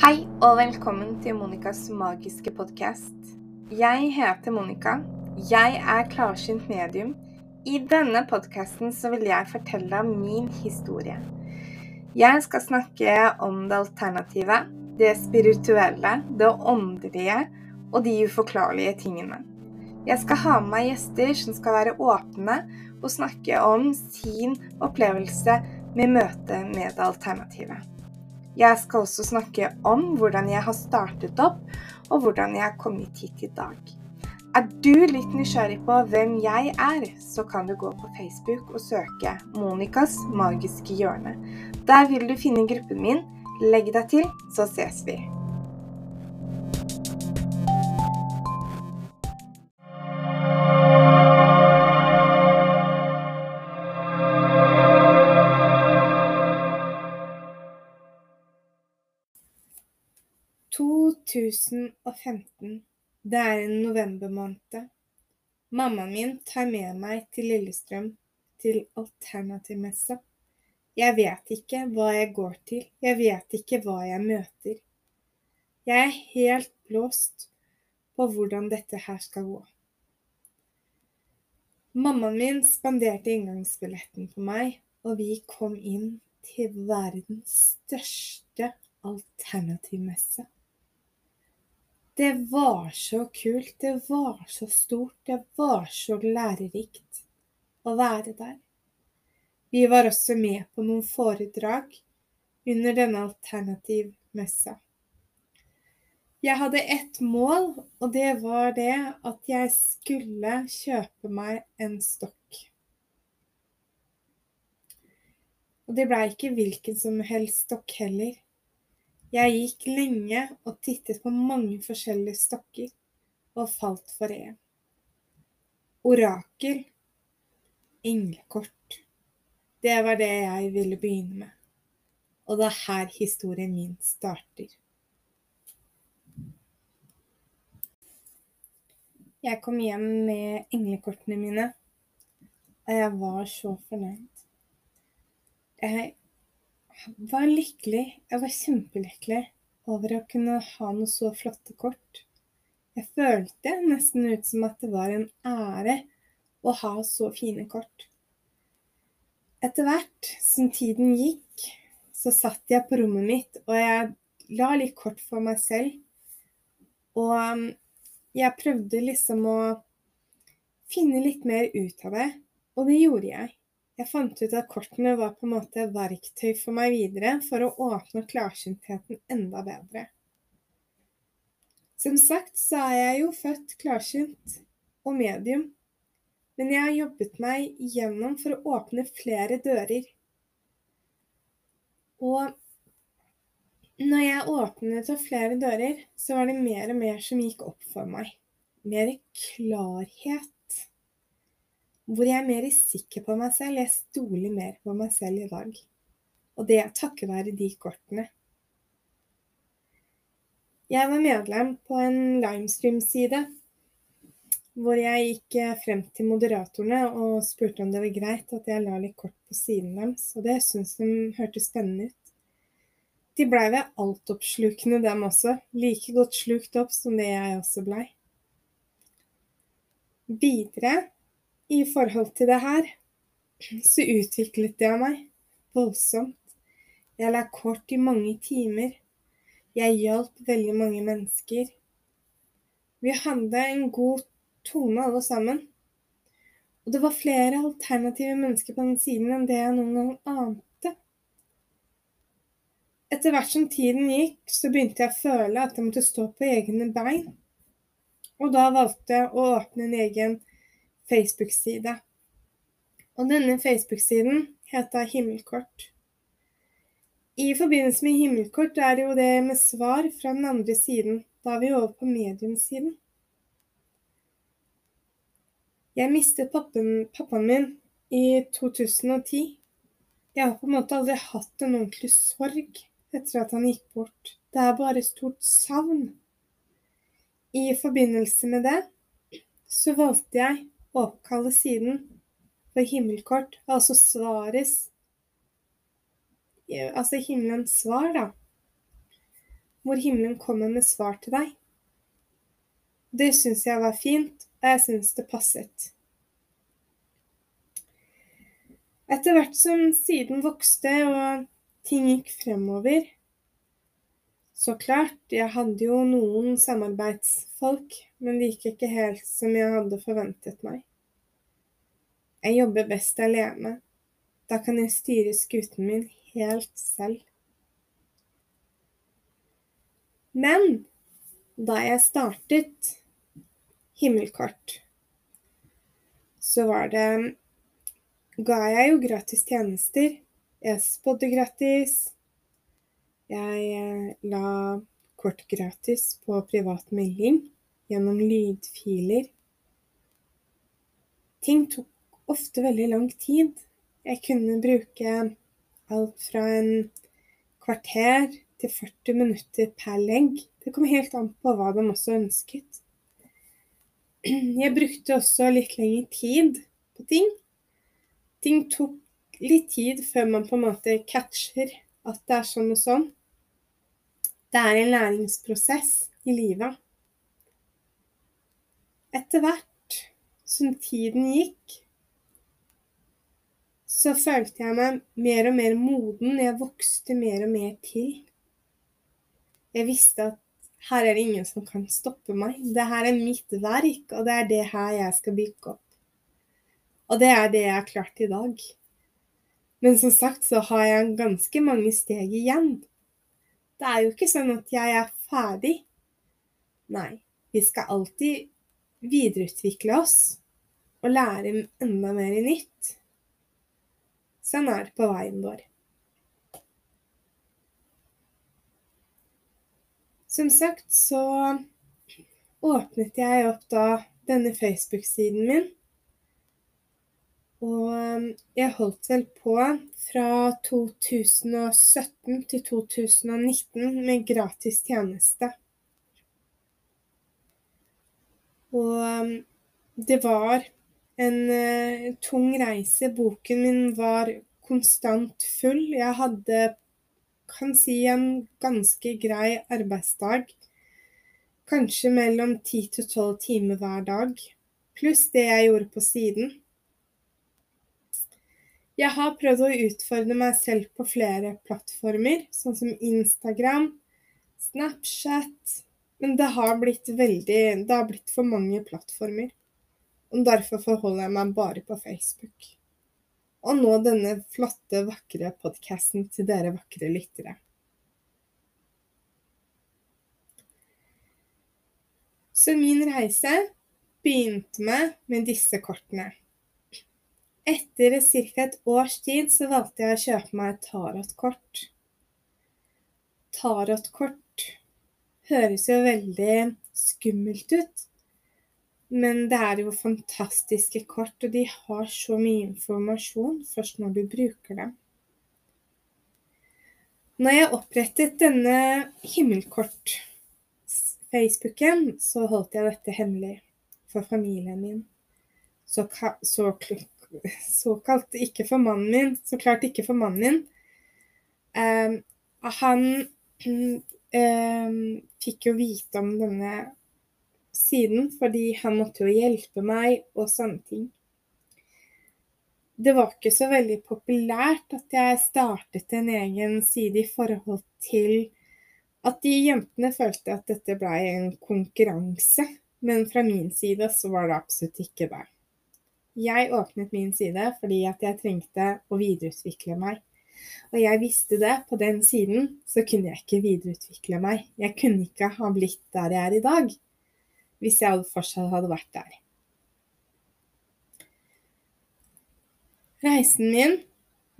Hei og velkommen til Monicas magiske podkast. Jeg heter Monica. Jeg er klarsynt medium. I denne podkasten vil jeg fortelle min historie. Jeg skal snakke om det alternative, det spirituelle, det åndelige og de uforklarlige tingene. Jeg skal ha med meg gjester som skal være åpne og snakke om sin opplevelse med møtet med det alternative. Jeg skal også snakke om hvordan jeg har startet opp, og hvordan jeg har kommet hit i dag. Er du litt nysgjerrig på hvem jeg er, så kan du gå på Facebook og søke 'Monicas magiske hjørne'. Der vil du finne gruppen min. Legg deg til, så ses vi. 2015. Det er en novembermåned. Mammaen min tar med meg til Lillestrøm, til alternativmessa. Jeg vet ikke hva jeg går til, jeg vet ikke hva jeg møter. Jeg er helt blåst på hvordan dette her skal gå. Mammaen min spanderte inngangsbilletten på meg, og vi kom inn til verdens største alternativmesse. Det var så kult, det var så stort, det var så lærerikt å være der. Vi var også med på noen foredrag under denne alternativmessa. Jeg hadde ett mål, og det var det at jeg skulle kjøpe meg en stokk. Og det blei ikke hvilken som helst stokk heller. Jeg gikk lenge og tittet på mange forskjellige stokker, og falt for en. Orakel. Englekort. Det var det jeg ville begynne med. Og det er her historien min starter. Jeg kom hjem med englekortene mine, og jeg var så fornøyd. Jeg var lykkelig, jeg var kjempelykkelig over å kunne ha noe så flotte kort. Jeg følte nesten ut som at det var en ære å ha så fine kort. Etter hvert som tiden gikk, så satt jeg på rommet mitt, og jeg la litt kort for meg selv. Og um, jeg prøvde liksom å finne litt mer ut av det, og det gjorde jeg. Jeg fant ut at kortene var på en måte verktøy for meg videre for å åpne klarsyntheten enda bedre. Som sagt så er jeg jo født klarsynt og medium, men jeg har jobbet meg gjennom for å åpne flere dører. Og når jeg åpnet opp flere dører, så var det mer og mer som gikk opp for meg. Mer klarhet hvor jeg er mer sikker på meg selv. Jeg stoler mer på meg selv i dag. Og det er takket være de kortene. Jeg var medlem på en Limestream-side hvor jeg gikk eh, frem til moderatorene og spurte om det var greit at jeg la litt kort på siden deres, og det syntes de hørtes spennende ut. De blei ved altoppslukende, dem også, like godt slukt opp som det jeg også blei. Videre i forhold til det her, så utviklet jeg meg voldsomt. Jeg la kort i mange timer. Jeg hjalp veldig mange mennesker. Vi hadde en god tone alle sammen. Og det var flere alternative mennesker på den siden enn det jeg noen gang ante. Etter hvert som tiden gikk, så begynte jeg å føle at jeg måtte stå på egne bein. Og da valgte jeg å åpne en egen Facebook-side. Og denne Facebook-siden heter Himmelkort. I forbindelse med himmelkort er det jo det med svar fra den andre siden. Da er vi over på mediumsiden. Jeg mistet pappen, pappaen min i 2010. Jeg har på en måte aldri hatt en ordentlig sorg etter at han gikk bort. Det er bare stort savn. I forbindelse med det så valgte jeg oppkalle siden For himmelkort, altså svares Altså himmelens svar, da. Hvor himmelen kommer med svar til deg. Det syns jeg var fint, og jeg syns det passet. Etter hvert som siden vokste og ting gikk fremover, så klart, jeg hadde jo noen samarbeidsfolk, men det gikk ikke helt som jeg hadde forventet meg. Jeg jobber best alene. Da kan jeg styre skuten min helt selv. Men da jeg startet Himmelkort, så var det ga jeg jo gratis tjenester. Jeg spådde gratis, jeg eh, la kort gratis på privat melding gjennom lydfiler. Ting tok ofte veldig lang tid. Jeg kunne bruke alt fra en kvarter til 40 minutter per legg. Det kom helt an på hva de også ønsket. Jeg brukte også litt lengre tid på ting. Ting tok litt tid før man på en måte catcher at det er sånn og sånn. Det er en læringsprosess i livet. Etter hvert som tiden gikk, så følte jeg meg mer og mer moden. Jeg vokste mer og mer til. Jeg visste at her er det ingen som kan stoppe meg. Det her er mitt verk, og det er det her jeg skal bygge opp. Og det er det jeg har klart i dag. Men som sagt så har jeg ganske mange steg igjen. Det er jo ikke sånn at jeg er ferdig. Nei, vi skal alltid videreutvikle oss og lære enda mer i nytt. Sånn er det på veien vår. Som sagt så åpnet jeg opp da denne Facebook-siden min og um, jeg holdt vel på fra 2017 til 2019 med gratis tjeneste. Og um, det var en uh, tung reise. Boken min var konstant full. Jeg hadde, kan si, en ganske grei arbeidsdag. Kanskje mellom 10 til 12 timer hver dag. Pluss det jeg gjorde på siden. Jeg har prøvd å utfordre meg selv på flere plattformer, sånn som Instagram, Snapchat Men det har blitt veldig Det har blitt for mange plattformer. Og derfor forholder jeg meg bare på Facebook. Og nå denne flotte, vakre podkasten til dere vakre lyttere. Så min reise begynte med med disse kortene. Etter ca. et års tid så valgte jeg å kjøpe meg et tarotkort. Tarotkort høres jo veldig skummelt ut, men det er jo fantastiske kort, og de har så mye informasjon først når du bruker dem. Når jeg opprettet denne himmelkort-Facebooken, så holdt jeg dette hemmelig for familien min. Så, så såkalt ikke for mannen min, så klart ikke for mannen min. Um, han fikk jo vite om denne siden fordi han måtte jo hjelpe meg og sånne ting. Det var ikke så veldig populært at jeg startet en egen side i forhold til at de jentene følte at dette blei en konkurranse. Men fra min side så var det absolutt ikke det. Jeg åpnet min side fordi at jeg trengte å videreutvikle meg. Og jeg visste det, på den siden så kunne jeg ikke videreutvikle meg. Jeg kunne ikke ha blitt der jeg er i dag, hvis jeg fortsatt hadde vært der. Reisen min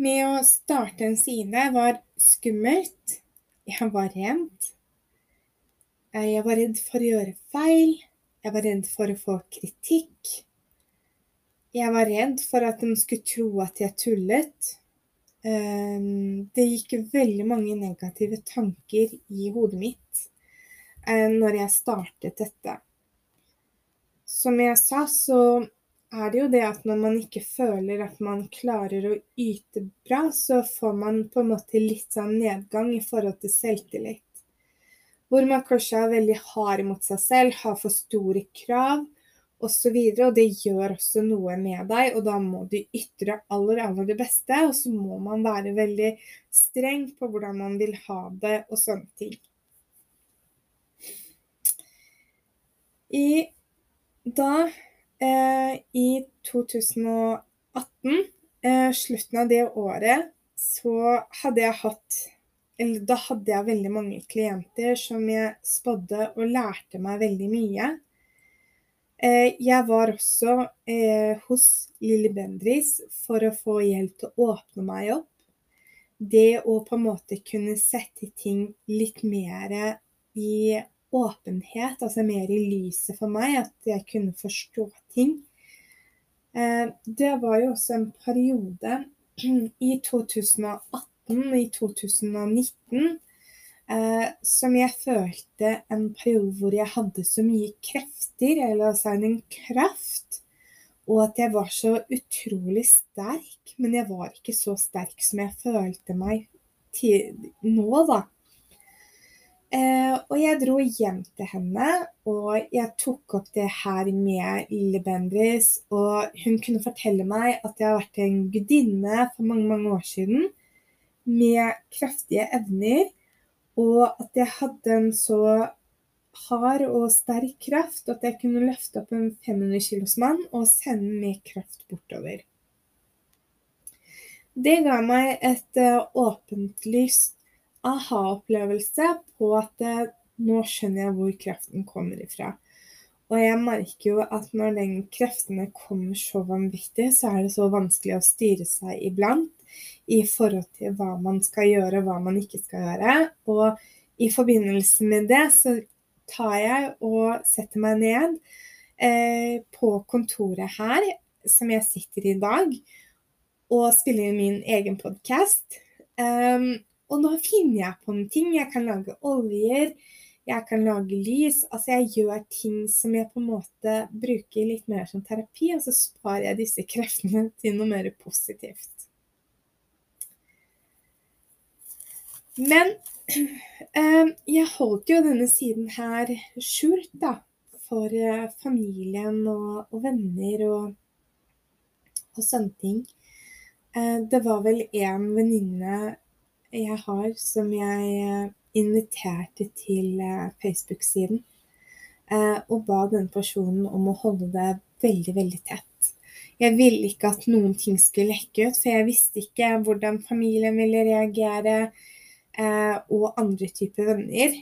med å starte en side var skummelt. Jeg var redd. Jeg var redd for å gjøre feil. Jeg var redd for å få kritikk. Jeg var redd for at de skulle tro at jeg tullet. Ehm, det gikk veldig mange negative tanker i hodet mitt eh, når jeg startet dette. Som jeg sa, så er det jo det at når man ikke føler at man klarer å yte bra, så får man på en måte litt sånn nedgang i forhold til selvtillit. Hvor man kanskje er veldig hard mot seg selv, har for store krav osv. Og, og det gjør også noe med deg, og da må du ytre aller, aller det beste. Og så må man være veldig streng på hvordan man vil ha det og sånne ting. I da eh, i 2018, eh, slutten av det året, så hadde jeg hatt Eller da hadde jeg veldig mange klienter som jeg spådde og lærte meg veldig mye. Eh, jeg var også eh, hos Lilly Bendris for å få hjelp til å åpne meg opp. Det å på en måte kunne sette ting litt mer i åpenhet, altså mer i lyset for meg, at jeg kunne forstå ting. Eh, det var jo også en periode i 2018, i 2019, eh, som jeg følte en periode hvor jeg hadde så mye krefter, eller altså en kraft, og at jeg var så utrolig sterk. Men jeg var ikke så sterk som jeg følte meg nå, da. Eh, og jeg dro hjem til henne, og jeg tok opp det her med Lille Bendris. Og hun kunne fortelle meg at jeg har vært en gudinne for mange, mange år siden med kraftige evner, og at jeg hadde en så hard og sterk kraft at jeg kunne løfte opp en 500 kilos mann og sende med kraft bortover. Det ga meg et uh, åpent lyst aha-opplevelse på at eh, nå skjønner jeg hvor kraften kommer ifra. Og jeg merker jo at når den kreftene kommer så vanvittig, så er det så vanskelig å styre seg iblant i forhold til hva man skal gjøre og hva man ikke skal gjøre. Og i forbindelse med det så tar jeg og setter meg ned eh, på kontoret her, som jeg sitter i i dag, og spiller inn min egen podkast. Um, ehm, og nå finner jeg på en ting. Jeg kan lage oljer, jeg kan lage lys. Altså jeg gjør ting som jeg på en måte bruker litt mer som terapi, og så sparer jeg disse kreftene til noe mer positivt. Men eh, jeg holdt jo denne siden her skjult, da. For eh, familien og, og venner og, og sånne ting. Eh, det var vel en venninne jeg har som jeg eh, inviterte til eh, Facebook-siden. Eh, og ba den personen om å holde det veldig, veldig tett. Jeg ville ikke at noen ting skulle lekke ut, for jeg visste ikke hvordan familien ville reagere, og andre typer venner.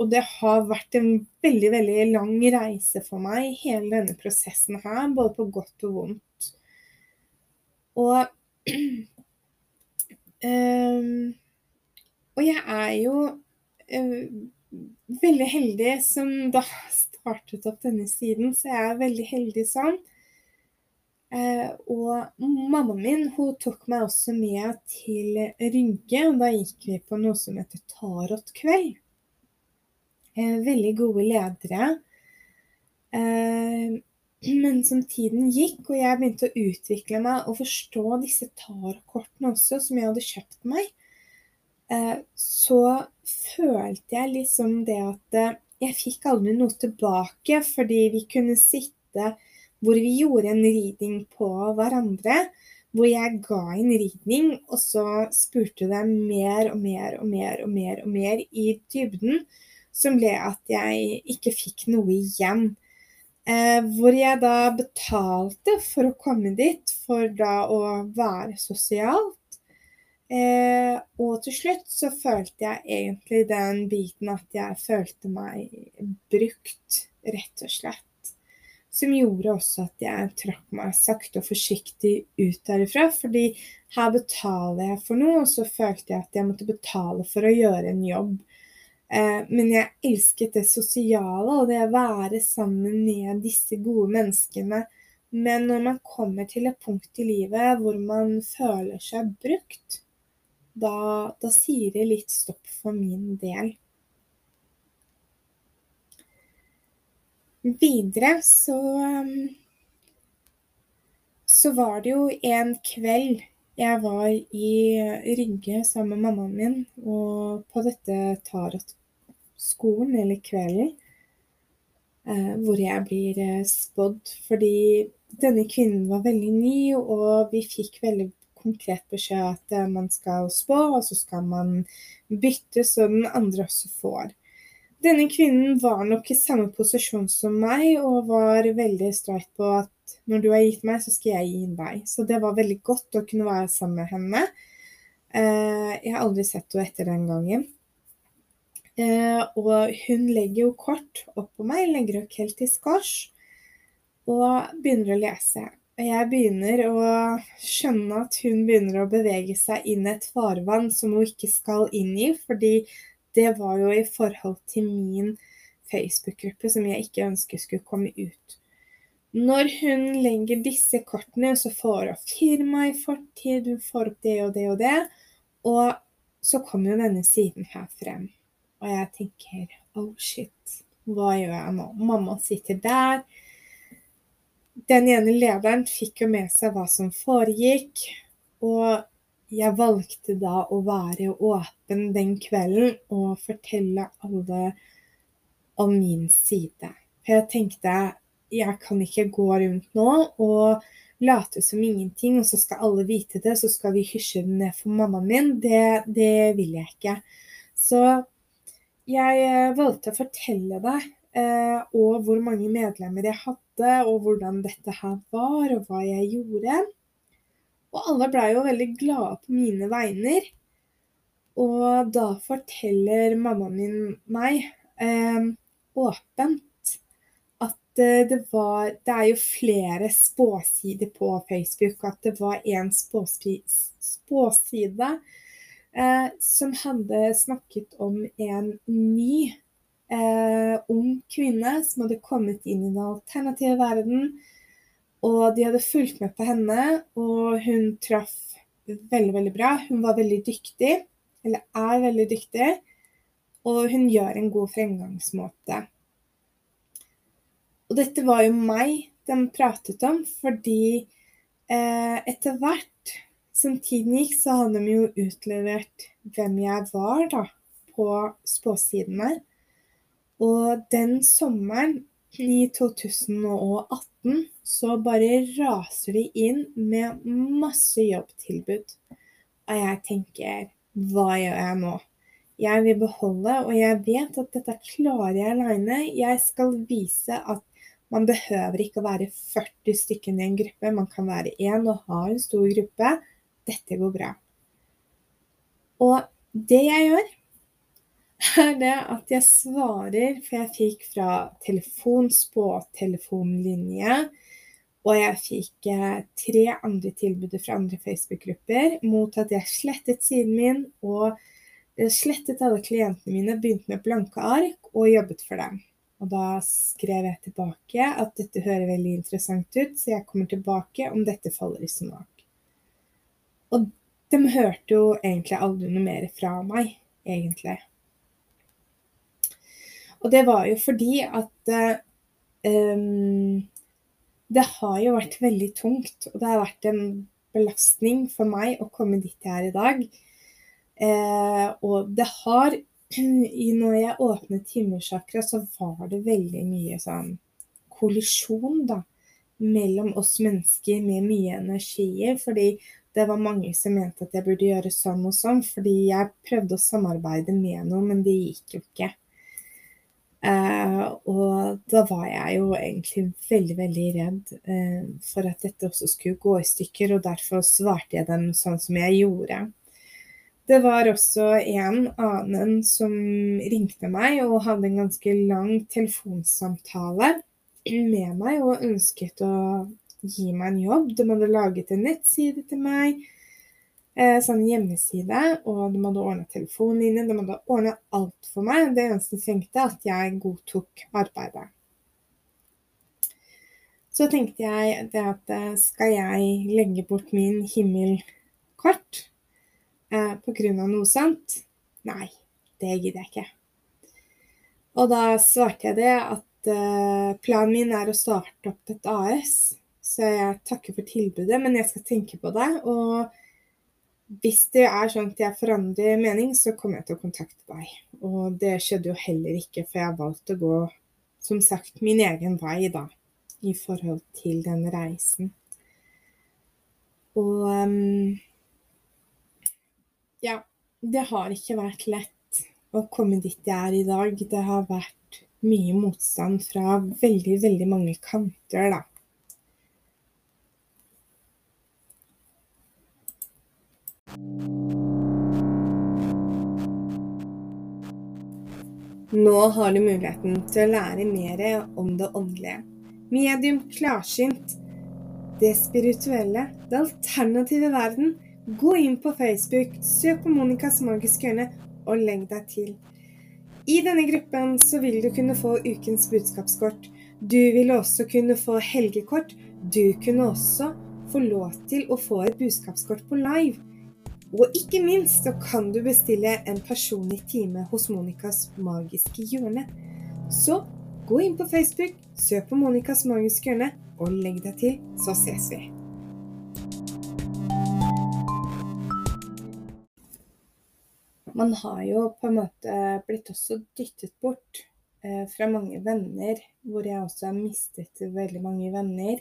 Og det har vært en veldig, veldig lang reise for meg, hele denne prosessen her, både på godt og vondt. Og Um, og jeg er jo uh, veldig heldig som da startet opp denne siden, så jeg er veldig heldig sånn. Uh, og mammaen min hun tok meg også med til Rygge, og da gikk vi på noe som heter tarotkveld. Eh, veldig gode ledere. Eh, men som tiden gikk, og jeg begynte å utvikle meg og forstå disse tarotkortene også, som jeg hadde kjøpt meg, eh, så følte jeg liksom det at eh, jeg fikk aldri noe tilbake, fordi vi kunne sitte hvor vi gjorde en reading på hverandre. Hvor jeg ga en reading, og så spurte det mer og mer og mer og mer og mer i dybden, som ble at jeg ikke fikk noe igjen. Eh, hvor jeg da betalte for å komme dit, for da å være sosialt. Eh, og til slutt så følte jeg egentlig den biten at jeg følte meg brukt, rett og slett. Som gjorde også at jeg trakk meg sakte og forsiktig ut derifra. Fordi her betaler jeg for noe, og så følte jeg at jeg måtte betale for å gjøre en jobb Eh, men jeg elsket det sosiale og det å være sammen med disse gode menneskene. Men når man kommer til et punkt i livet hvor man føler seg brukt, da, da sier det litt stopp for min del. Videre så så var det jo en kveld jeg var i Rygge sammen med mammaen min, og på dette tarotskolen, eller kvelden, eh, hvor jeg blir eh, spådd. Fordi denne kvinnen var veldig ny, og vi fikk veldig konkret beskjed at eh, man skal spå, og så skal man bytte så den andre også får. Denne kvinnen var nok i samme posisjon som meg, og var veldig streit på at når du har gitt meg, så skal jeg gi deg. Så det var veldig godt å kunne være sammen med henne. Eh, jeg har aldri sett henne etter den gangen. Eh, og hun legger jo kort opp på meg, legger opp helt i skors, og begynner å lese. Og jeg begynner å skjønne at hun begynner å bevege seg inn i et farvann som hun ikke skal inn i, fordi det var jo i forhold til min Facebook-gruppe som jeg ikke ønsker skulle komme ut. Når hun legger disse kortene, så får hun firma i fortid, hun får opp det og det og det. Og så kommer jo denne siden her frem. Og jeg tenker oh shit, hva gjør jeg nå? Mamma sitter der. Den ene lederen fikk jo med seg hva som foregikk. Og jeg valgte da å være åpen den kvelden og fortelle alle om min side. For jeg tenkte jeg kan ikke gå rundt nå og late som ingenting, og så skal alle vite det, så skal vi hysje det ned for mammaen min. Det, det vil jeg ikke. Så jeg eh, valgte å fortelle deg eh, og hvor mange medlemmer jeg hadde, og hvordan dette her var, og hva jeg gjorde. Og alle blei jo veldig glade på mine vegner. Og da forteller mammaen min meg eh, åpent at det var Det er jo flere spåsider på Facebook. At det var en spåside eh, som hadde snakket om en ny eh, ung kvinne som hadde kommet inn i den alternative verden. Og de hadde fulgt med på henne, og hun traff veldig, veldig bra. Hun var veldig dyktig, eller er veldig dyktig, og hun gjør en god fremgangsmåte. Og dette var jo meg de pratet om, fordi eh, etter hvert som tiden gikk, så hadde de jo utlevert hvem jeg var, da, på spåsidene. Og den sommeren i 2018 så bare raser de inn med masse jobbtilbud. Og jeg tenker hva gjør jeg nå? Jeg vil beholde, og jeg vet at dette klarer jeg aleine. Jeg skal vise at man behøver ikke å være 40 stykker i en gruppe, man kan være én og ha en stor gruppe. Dette går bra. Og det jeg gjør, er det at jeg svarer, for jeg fikk fra telefonspå telefonlinje, og jeg fikk eh, tre andre tilbud fra andre Facebook-grupper mot at jeg slettet siden min og eh, slettet alle klientene mine, begynte med blanke ark og jobbet for dem. Og da skrev jeg tilbake at dette hører veldig interessant ut, så jeg kommer tilbake om dette faller i smak. Og de hørte jo egentlig aldri noe mer fra meg, egentlig. Og det var jo fordi at um, det har jo vært veldig tungt, og det har vært en belastning for meg å komme dit jeg er i dag. Uh, og det har når jeg åpnet himmelchakra, så var det veldig mye sånn kollisjon, da. Mellom oss mennesker med mye energier. Fordi det var mange som mente at jeg burde gjøre sånn og sånn. Fordi jeg prøvde å samarbeide med noen, men det gikk jo ikke. Uh, og da var jeg jo egentlig veldig, veldig redd uh, for at dette også skulle gå i stykker, og derfor svarte jeg dem sånn som jeg gjorde. Det var også en annen som ringte meg og hadde en ganske lang telefonsamtale med meg og ønsket å gi meg en jobb. De hadde laget en nettside til meg, eh, sånn hjemmeside, og de hadde ordna telefonlinjen, De hadde ordna alt for meg. Det eneste de trengte, at jeg godtok arbeidet. Så tenkte jeg at eh, skal jeg legge bort min himmelkort eh, pga. noe sånt? Nei, det gidder jeg ikke. Og da svarte jeg det at eh, planen min er å starte opp et AS Så jeg takker for tilbudet, men jeg skal tenke på det. Og hvis det er sånn at jeg forandrer mening, så kommer jeg til å kontakte deg. Og det skjedde jo heller ikke, for jeg valgte å gå, som sagt, min egen vei, da. I forhold til den reisen. Og um, ja, det har ikke vært lett å komme dit jeg er i dag. Det har vært mye motstand fra veldig, veldig mange kanter, da. Nå har du muligheten til å lære mer om det åndelige. Medium klarsynt. Det spirituelle. Det alternative verden Gå inn på Facebook, søk på Monicas magiske hjørne og legg deg til. I denne gruppen så vil du kunne få ukens budskapskort. Du vil også kunne få helgekort. Du kunne også få lov til å få et budskapskort på live. Og ikke minst så kan du bestille en personlig time hos Monicas magiske hjørne. Så gå inn på Facebook, søk på Monicas magiske hjørne og legg deg til, så ses vi. man har jo på en måte blitt også dyttet bort eh, fra mange venner, hvor jeg også har mistet veldig mange venner.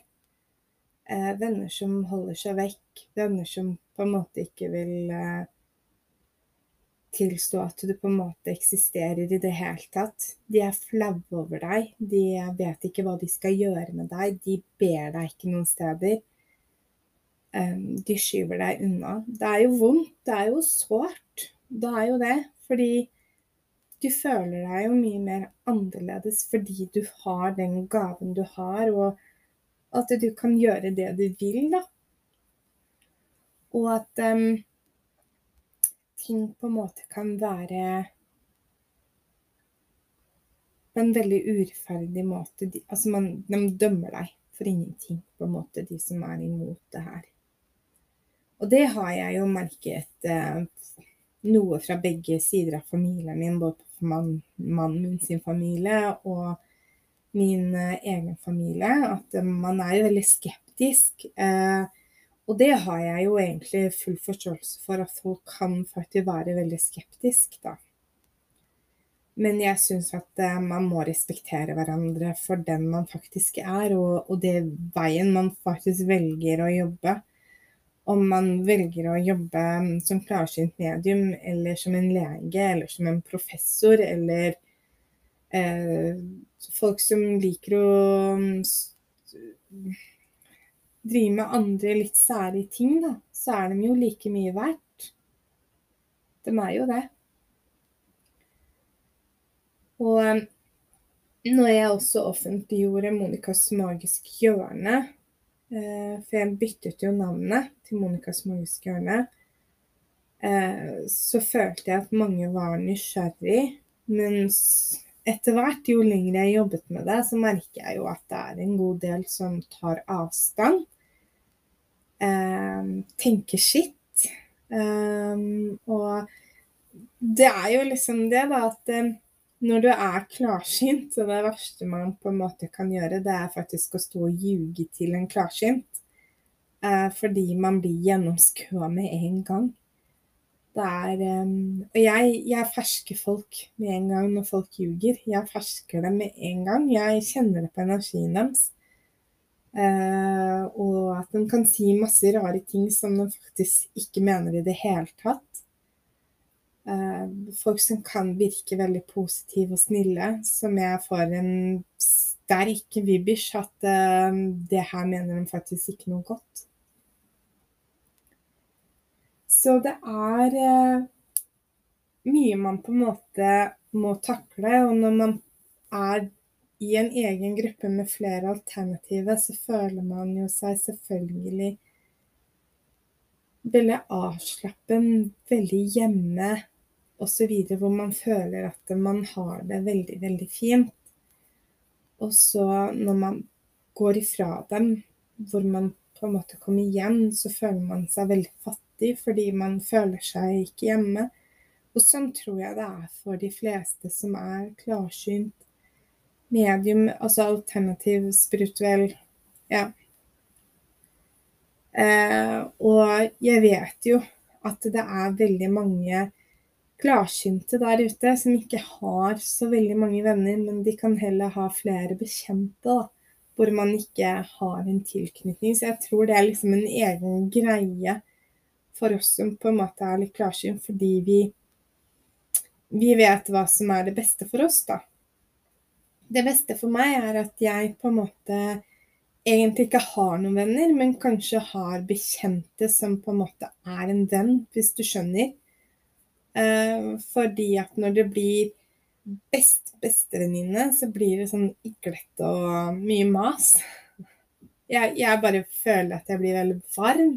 Eh, venner som holder seg vekk, venner som på en måte ikke vil eh, tilstå at du på en måte eksisterer i det hele tatt. De er flaue over deg, de vet ikke hva de skal gjøre med deg, de ber deg ikke noen steder. Eh, de skyver deg unna. Det er jo vondt, det er jo sårt. Det er jo det. Fordi du føler deg jo mye mer annerledes fordi du har den gaven du har, og at du kan gjøre det du vil, da. Og at um, ting på en måte kan være på en veldig urettferdig måte. De, altså man, de dømmer deg for ingenting, på en måte, de som er imot det her. Og det har jeg jo merket eh, noe fra begge sider av familien min, både på mannen min sin familie og min eh, egen familie, at man er jo veldig skeptisk. Eh, og det har jeg jo egentlig full forståelse for, at folk kan faktisk være veldig skeptisk, da. Men jeg syns at eh, man må respektere hverandre for den man faktisk er, og, og det veien man faktisk velger å jobbe om man velger å jobbe som klarsynt medium, eller som en lege, eller som en professor, eller eh, folk som liker å drive med andre litt særlige ting, da, så er de jo like mye verdt. De er jo det. Og når jeg også offentliggjorde Monicas magiske hjørne, Eh, for jeg byttet jo navnet til Monicas magiske hjørne. Eh, så følte jeg at mange var nysgjerrig. Mens etter hvert, jo lenger jeg jobbet med det, så merker jeg jo at det er en god del som tar avstand. Eh, tenker sitt. Og det er jo liksom det, da, at når du er klarsynt, så det verste man på en måte kan gjøre, det er faktisk å stå og ljuge til en klarsynt. Eh, fordi man blir gjennomskua med en gang. Det er um, Og jeg, jeg, fersker folk med en gang når folk ljuger. Jeg fersker dem med en gang. Jeg kjenner det på energien deres. Uh, og at den kan si masse rare ting som den faktisk ikke mener i det hele tatt. Eh, folk som kan virke veldig positive og snille, som jeg får en sterk vibbers at uh, det her mener de faktisk ikke noe godt. Så det er mye man på en måte må takle, og når man er i en egen gruppe med flere alternativer, så føler man jo seg selvfølgelig veldig avslappen, veldig hjemme osv., hvor man føler at man har det veldig, veldig fint. Og så når man går ifra dem, hvor man på en måte kommer hjem, så føler man seg veldig fattig fordi man føler seg ikke hjemme. Og sånn tror jeg det er for de fleste som er klarsynt medium, altså alternativ spirituell ja, Eh, og jeg vet jo at det er veldig mange klarsynte der ute som ikke har så veldig mange venner, men de kan heller ha flere bekjente, da, hvor man ikke har en tilknytning. Så jeg tror det er liksom en egen greie for oss som på en måte er litt klarsynt, fordi vi, vi vet hva som er det beste for oss, da. Det beste for meg er at jeg på en måte egentlig ikke har noen venner, men kanskje har bekjente som på en måte er en venn, hvis du skjønner. Eh, fordi at når det blir best bestevenninne, så blir det sånn iglete og mye mas. Jeg, jeg, bare føler at jeg blir veldig varm.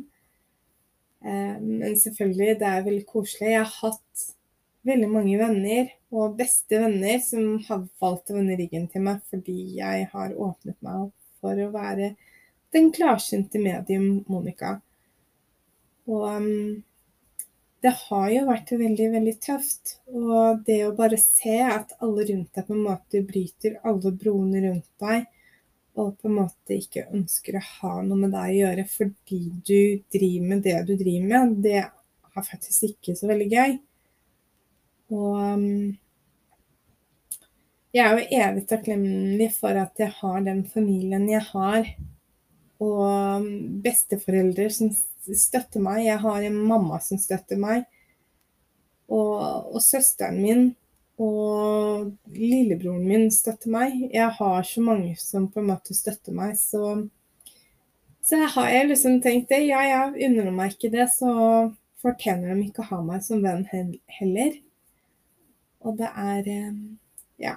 Eh, men selvfølgelig, det er veldig koselig. Jeg har hatt veldig mange venner, og beste venner, som har valgt å vende ryggen til meg fordi jeg har åpnet meg opp for å være den klarsynte medium Monica. Og um, det har jo vært veldig, veldig tøft. Og det å bare se at alle rundt deg på en måte bryter alle broene rundt deg, og på en måte ikke ønsker å ha noe med deg å gjøre fordi du driver med det du driver med, det er faktisk ikke så veldig gøy. Og um, jeg er jo evig takknemlig for at jeg har den familien jeg har, og besteforeldre som støtter meg. Jeg har en mamma som støtter meg, og, og søsteren min og lillebroren min støtter meg. Jeg har så mange som på en måte støtter meg, så, så jeg har jeg liksom tenkt det. Ja, jeg unner meg ikke det, så fortjener de ikke å ha meg som venn heller. Og det er eh, Ja.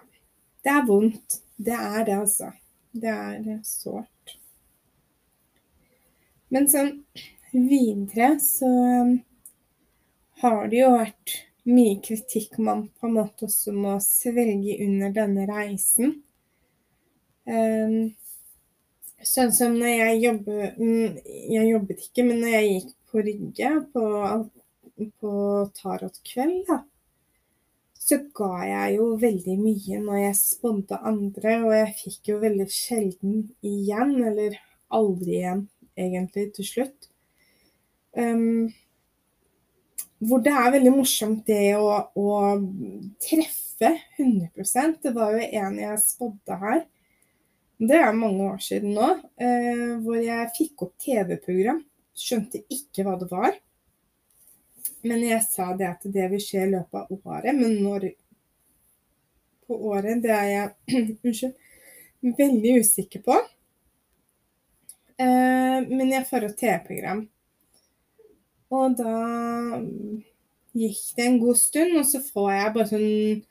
Det er vondt. Det er det, altså. Det er sårt. Men sånn videre så um, har det jo vært mye kritikk man på en måte også må svelge under denne reisen. Um, sånn som når jeg jobber mm, Jeg jobbet ikke, men når jeg gikk på Rygge på, på tarotkveld, da, så ga jeg jo veldig mye når jeg sponta andre, og jeg fikk jo veldig sjelden igjen, eller aldri igjen, egentlig, til slutt. Um, hvor det er veldig morsomt det å, å treffe 100% Det var jo en jeg spådde her. Det er mange år siden nå. Uh, hvor jeg fikk opp TV-program. Skjønte ikke hva det var. Men jeg sa det at det vil skje i løpet av året. Men når på året, det er jeg unnskyld, veldig usikker på. Eh, men jeg får et TV-program. Og da gikk det en god stund, og så får jeg bare sånn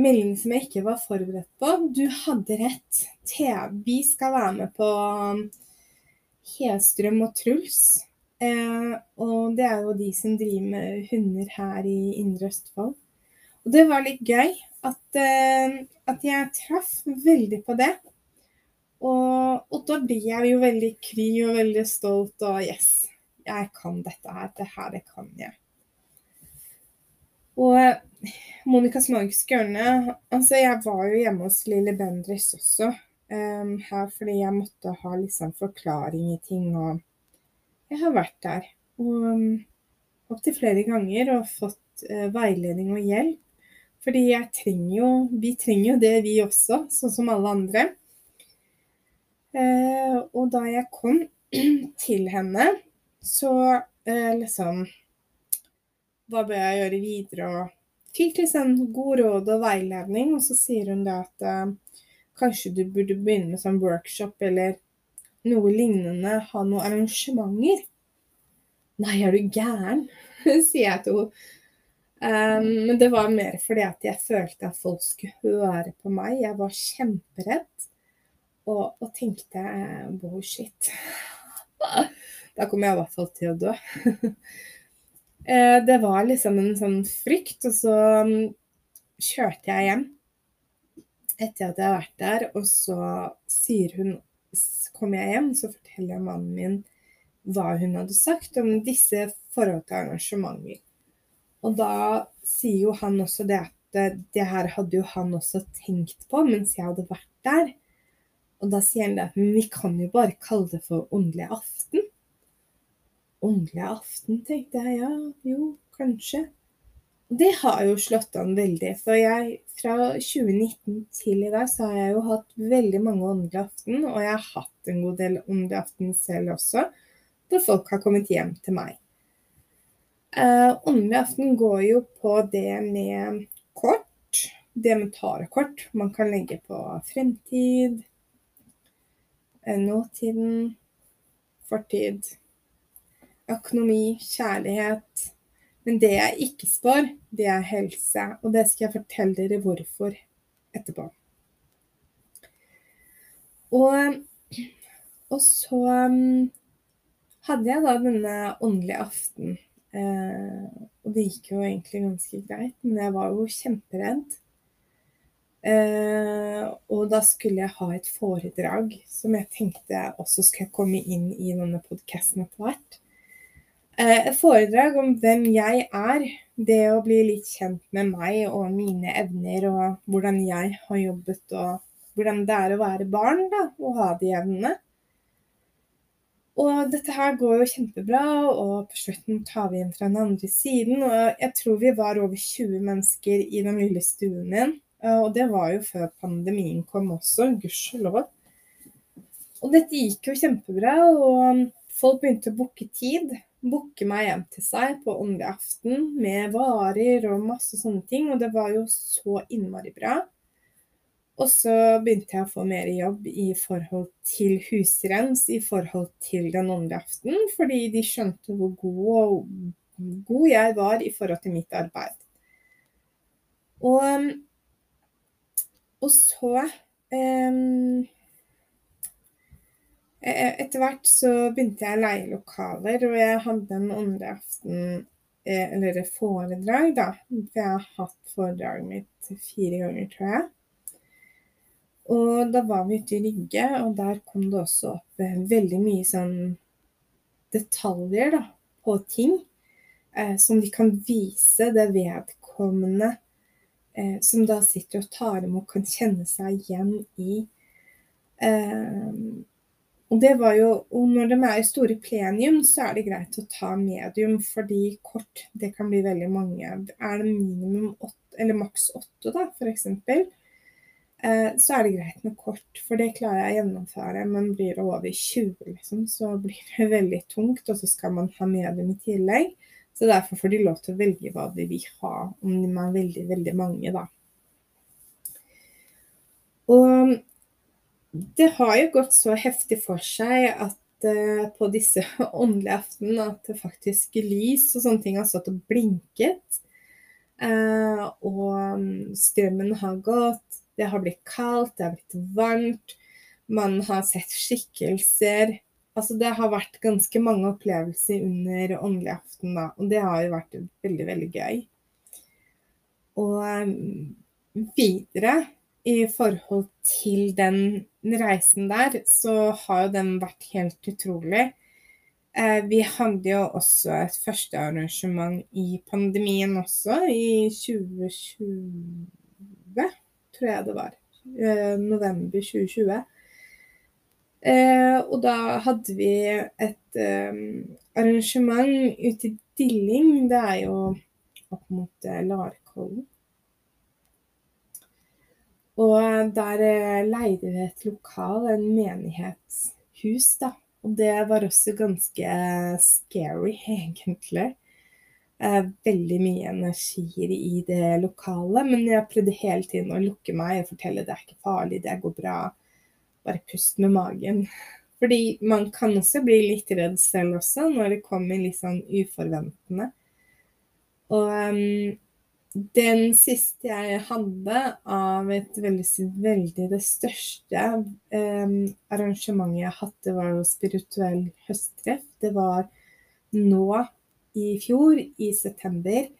melding som jeg ikke var forberedt på. Du hadde rett. Vi skal være med på Hestrøm og Truls. Eh, og det er jo de som driver med hunder her i Indre Østfold. Og det var litt gøy at, eh, at jeg traff veldig på det. Og, og, da blir jeg jo veldig kry og veldig stolt og yes, jeg kan dette her. Det her, det kan jeg. Og Monicas magiske hjørne Altså, jeg var jo hjemme hos lille Bendriss også. Um, her fordi jeg måtte ha liksom forklaring i ting og jeg har vært der og opptil flere ganger og fått uh, veiledning og hjelp. Fordi jeg trenger jo Vi trenger jo det, vi også, sånn som alle andre. Uh, og da jeg kom til henne, så uh, liksom Hva bør jeg gjøre videre? Og fikk liksom god råd og veiledning, og så sier hun da at kanskje du burde begynne med sånn workshop eller noe lignende, ha noen arrangementer. Nei, er du gæren? sier jeg til henne. Men det var mer fordi at jeg følte at folk skulle høre på meg. Jeg var kjemperedd og, og tenkte bullshit. Da kommer jeg i hvert fall til å dø. Eh, det var liksom en sånn frykt, og så um, kjørte jeg hjem etter at jeg har vært der, og så sier hun kommer jeg hjem, så forteller jeg mannen min hva hun hadde sagt om disse forhold til arrangementer. Og da sier jo han også det at det, det, her hadde jo han også tenkt på mens jeg hadde vært der. Og da sier han det at men vi kan jo bare kalle det for åndelig aften. åndelig aften, tenkte jeg. Ja, jo, kanskje. Det har jo slått an veldig. For jeg, fra 2019 til i dag, så har jeg jo hatt veldig mange åndelige aften. Og jeg har hatt en god del åndelige aften selv også, hvor folk har kommet hjem til meg. Uh, åndelig aften går jo på det med kort. Det med tarekort. Man kan legge på fremtid, Eh, nåtiden, fortid, økonomi, kjærlighet. Men det jeg ikke spår, det er helse. Og det skal jeg fortelle dere hvorfor etterpå. Og, og så um, hadde jeg da denne åndelige aften. Eh, og det gikk jo egentlig ganske greit, men jeg var jo kjemperedd. Eh, og da skulle jeg ha et foredrag som jeg tenkte også skal komme inn i denne podkasten etter hvert. Eh, et foredrag om hvem jeg er. Det å bli litt kjent med meg og mine evner, og hvordan jeg har jobbet, og hvordan det er å være barn da, og ha de evnene. Og dette her går jo kjempebra, og på slutten tar vi inn fra den andre siden. Og jeg tror vi var over 20 mennesker i den lille stuen min. Eh, og det var jo før pandemien kom også, gudskjelov. Og dette gikk jo kjempebra, og folk begynte å booke tid. Booke meg hjem til seg på åndelig aften med varer og masse sånne ting. Og det var jo så innmari bra. Og så begynte jeg å få mer jobb i forhold til husrens, i forhold til den åndelige aften, fordi de skjønte hvor god, god jeg var i forhold til mitt arbeid. Og og så um, Etter hvert så begynte jeg å leie lokaler, og jeg hadde en andre aften, eh, eller foredrag, da. For jeg har hatt foredraget mitt fire ganger, tror jeg. Og da var vi ute i Rygge, og der kom det også opp eh, veldig mye sånn detaljer da, på ting eh, som de kan vise det vedkommende eh, som da sitter og tar imot, kan kjenne seg igjen i. Eh, og det var jo, når de er i store plenium, så er det greit å ta medium, fordi kort det kan bli veldig mange. Er det minimum åtte, eller maks åtte, da, f.eks., eh, så er det greit med kort, for det klarer jeg å gjennomføre. Men blir det over 20, liksom, så blir det veldig tungt, og så skal man ha medium i tillegg. Så derfor får de lov til å velge hva de vil ha, om de er veldig, veldig mange, da. Og det har jo gått så heftig for seg at uh, på disse åndelige aftenene at faktisk lys og sånne ting har stått og blinket. Uh, og strømmen har gått, det har blitt kaldt, det har blitt varmt. Man har sett skikkelser. Altså, det har vært ganske mange opplevelser under åndelig aften, da. Og det har jo vært veldig, veldig gøy. Og um, videre i forhold til den reisen der, så har jo den vært helt utrolig. Eh, vi hadde jo også et første arrangement i pandemien også, i 2020, tror jeg det var. Eh, november 2020. Eh, og da hadde vi et arrangement ute i Dilling. Det er jo opp mot Larkollen. Og der eh, leide vi et lokal, en menighetshus, da. Og det var også ganske scary, egentlig. Eh, veldig mye energier i det lokalet. Men jeg prøvde hele tiden å lukke meg og fortelle det er ikke farlig, det går bra bare pust med magen. Fordi man kan også bli litt redd selv også, når det kommer litt sånn uforventende. Og um, den siste jeg hadde av et veldig, veldig det største um, arrangementet jeg hadde, var jo spirituell høsttreff. Det var nå i fjor, i september.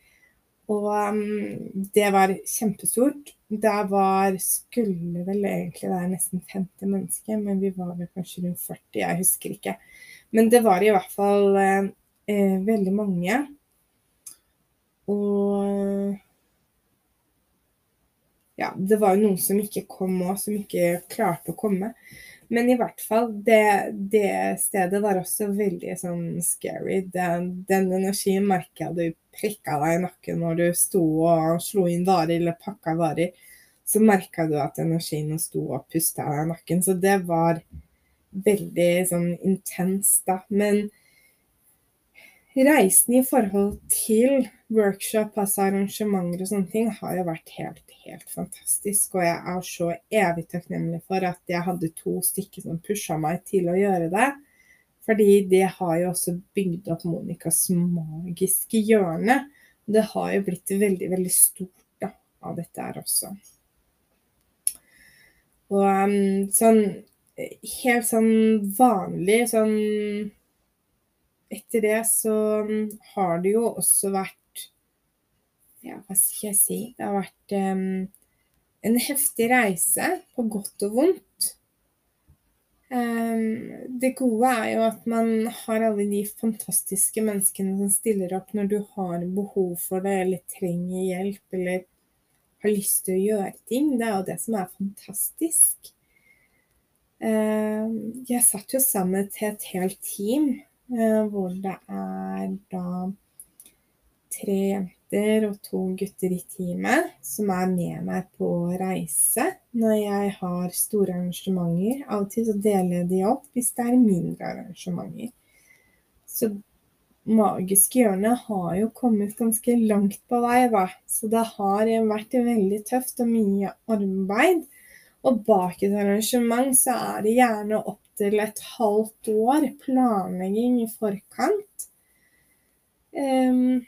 Og um, det var kjempestort. Der var Skulle vel egentlig være nesten 50 mennesker, men vi var vel kanskje rundt 40, jeg husker ikke. Men det var i hvert fall eh, eh veldig mange. Og ja, det var jo noen som ikke kom òg, som ikke klarte å komme. Men i hvert fall, det, det stedet var også veldig sånn scary. Den, den energien merka du prikka deg i nakken når du sto og slo inn varer eller pakka varer. Så merka du at energien sto og pusta deg i nakken. Så det var veldig sånn intenst, da. Men reisen i forhold til workshop, altså arrangementer og sånne ting, har jo vært helt, helt fantastisk. Og jeg er så evig takknemlig for at jeg hadde to stykker som pusha meg til å gjøre det. Fordi det har jo også bygd opp Monicas magiske hjørne. Det har jo blitt veldig, veldig stort da, av dette her også. Og um, sånn helt sånn vanlig sånn etter det så mm, har det jo også vært Ja, hva skal jeg si? Det har vært um, en heftig reise, på godt og vondt. Um, det gode er jo at man har alle de fantastiske menneskene som stiller opp når du har behov for det, eller trenger hjelp, eller har lyst til å gjøre ting. Det er jo det som er fantastisk. Uh, jeg satt jo sammen til et helt team hvor det er da tre jenter og to gutter i teamet som er med meg på reise når jeg har store arrangementer. Til så deler jeg de opp hvis det er mindre arrangementer. Så Magiske hjørne har jo kommet ganske langt på vei, da. Så det har vært veldig tøft og mye arbeid. Og bak et arrangement så er det gjerne opp til et halvt år planlegging i forkant. Um,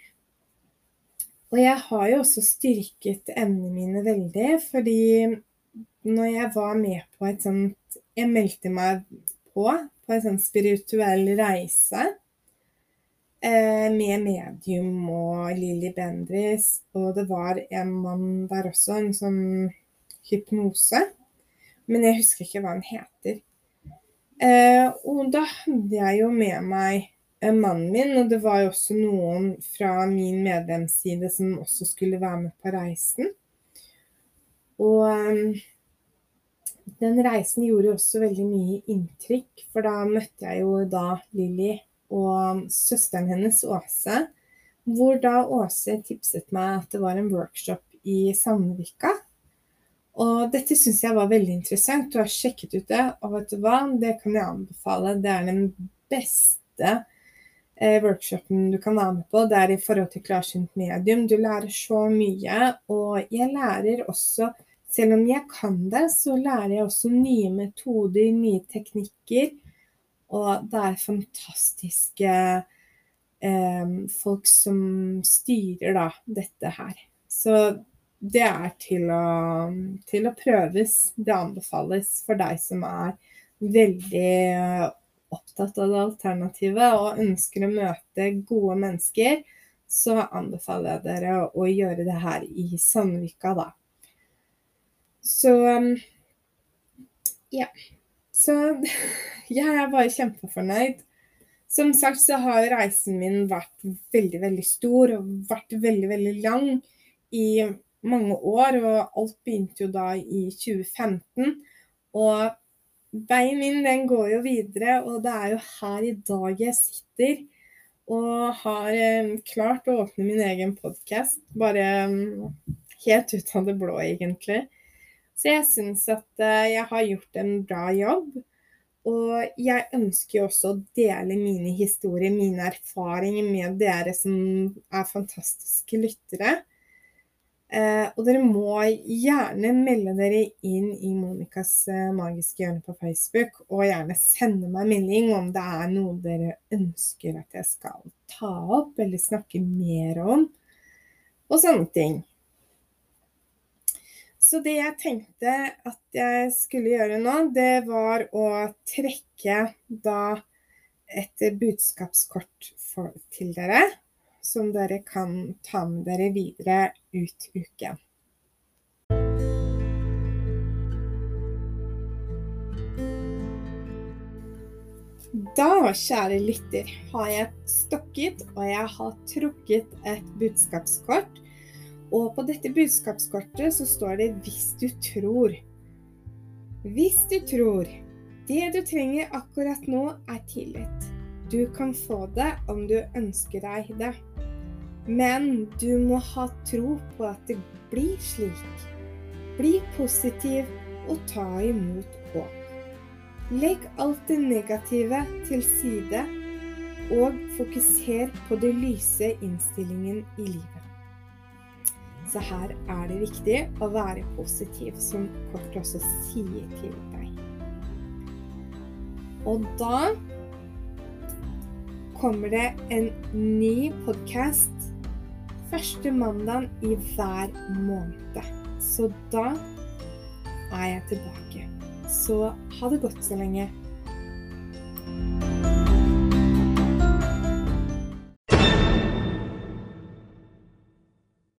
og jeg har jo også styrket evnene mine veldig, fordi når jeg var med på et sånt Jeg meldte meg på på en sånn spirituell reise eh, med medium og Lilly Bendriss, og det var en mann der også, en sånn hypnose. Men jeg husker ikke hva han heter. Eh, og da hadde jeg jo med meg eh, mannen min, og det var jo også noen fra min medlemsside som også skulle være med på reisen. Og eh, den reisen gjorde også veldig mye inntrykk, for da møtte jeg jo da Lilly og søsteren hennes Åse. Hvor da Åse tipset meg at det var en workshop i Sandvika og dette syns jeg var veldig interessant. Du har sjekket ut det, og vet du hva, det kan jeg anbefale. Det er den beste eh, workshopen du kan være med på. Det er i forhold til klarsynt medium. Du lærer så mye, og jeg lærer også selv om jeg kan det, så lærer jeg også nye metoder, nye teknikker. Og det er fantastiske eh, folk som styrer da dette her. Så det er til å, til å, prøves. Det anbefales for deg som er veldig opptatt av det alternativet og ønsker å møte gode mennesker, så anbefaler jeg dere å gjøre det her i Sandvika, da. Så ja. Så jeg er bare kjempefornøyd. Som sagt så har reisen min vært veldig, veldig stor og vært veldig, veldig lang i mange år, og alt begynte jo da i 2015. Og veien min, den går jo videre, og det er jo her i dag jeg sitter og har eh, klart å åpne min egen podkast. Bare um, helt ut av det blå, egentlig. Så jeg syns at eh, jeg har gjort en bra jobb. Og jeg ønsker jo også å dele mine historier, mine erfaringer med dere som er fantastiske lyttere. Eh, og dere må gjerne melde dere inn i Monicas eh, magiske hjørne på Facebook, og gjerne sende meg melding om det er noe dere ønsker at jeg skal ta opp eller snakke mer om, og sånne ting. Så det jeg tenkte at jeg skulle gjøre nå, det var å trekke da et budskapskort for, til dere som dere kan ta med dere videre ut uken. Da, kjære lytter, har jeg stokket og jeg har trukket et budskapskort. Og på dette budskapskortet så står det 'hvis du tror'. Hvis du tror Det du trenger akkurat nå, er tillit. Du kan få det om du ønsker deg det. Men du må ha tro på at det blir slik. Bli positiv og ta imot håp. Legg alt det negative til side, og fokuser på det lyse innstillingen i livet. Så her er det viktig å være positiv, som kort også sier til deg. Og da kommer det en ny podkast første mandag i hver måned. Så da er jeg tilbake. Så ha det godt så lenge.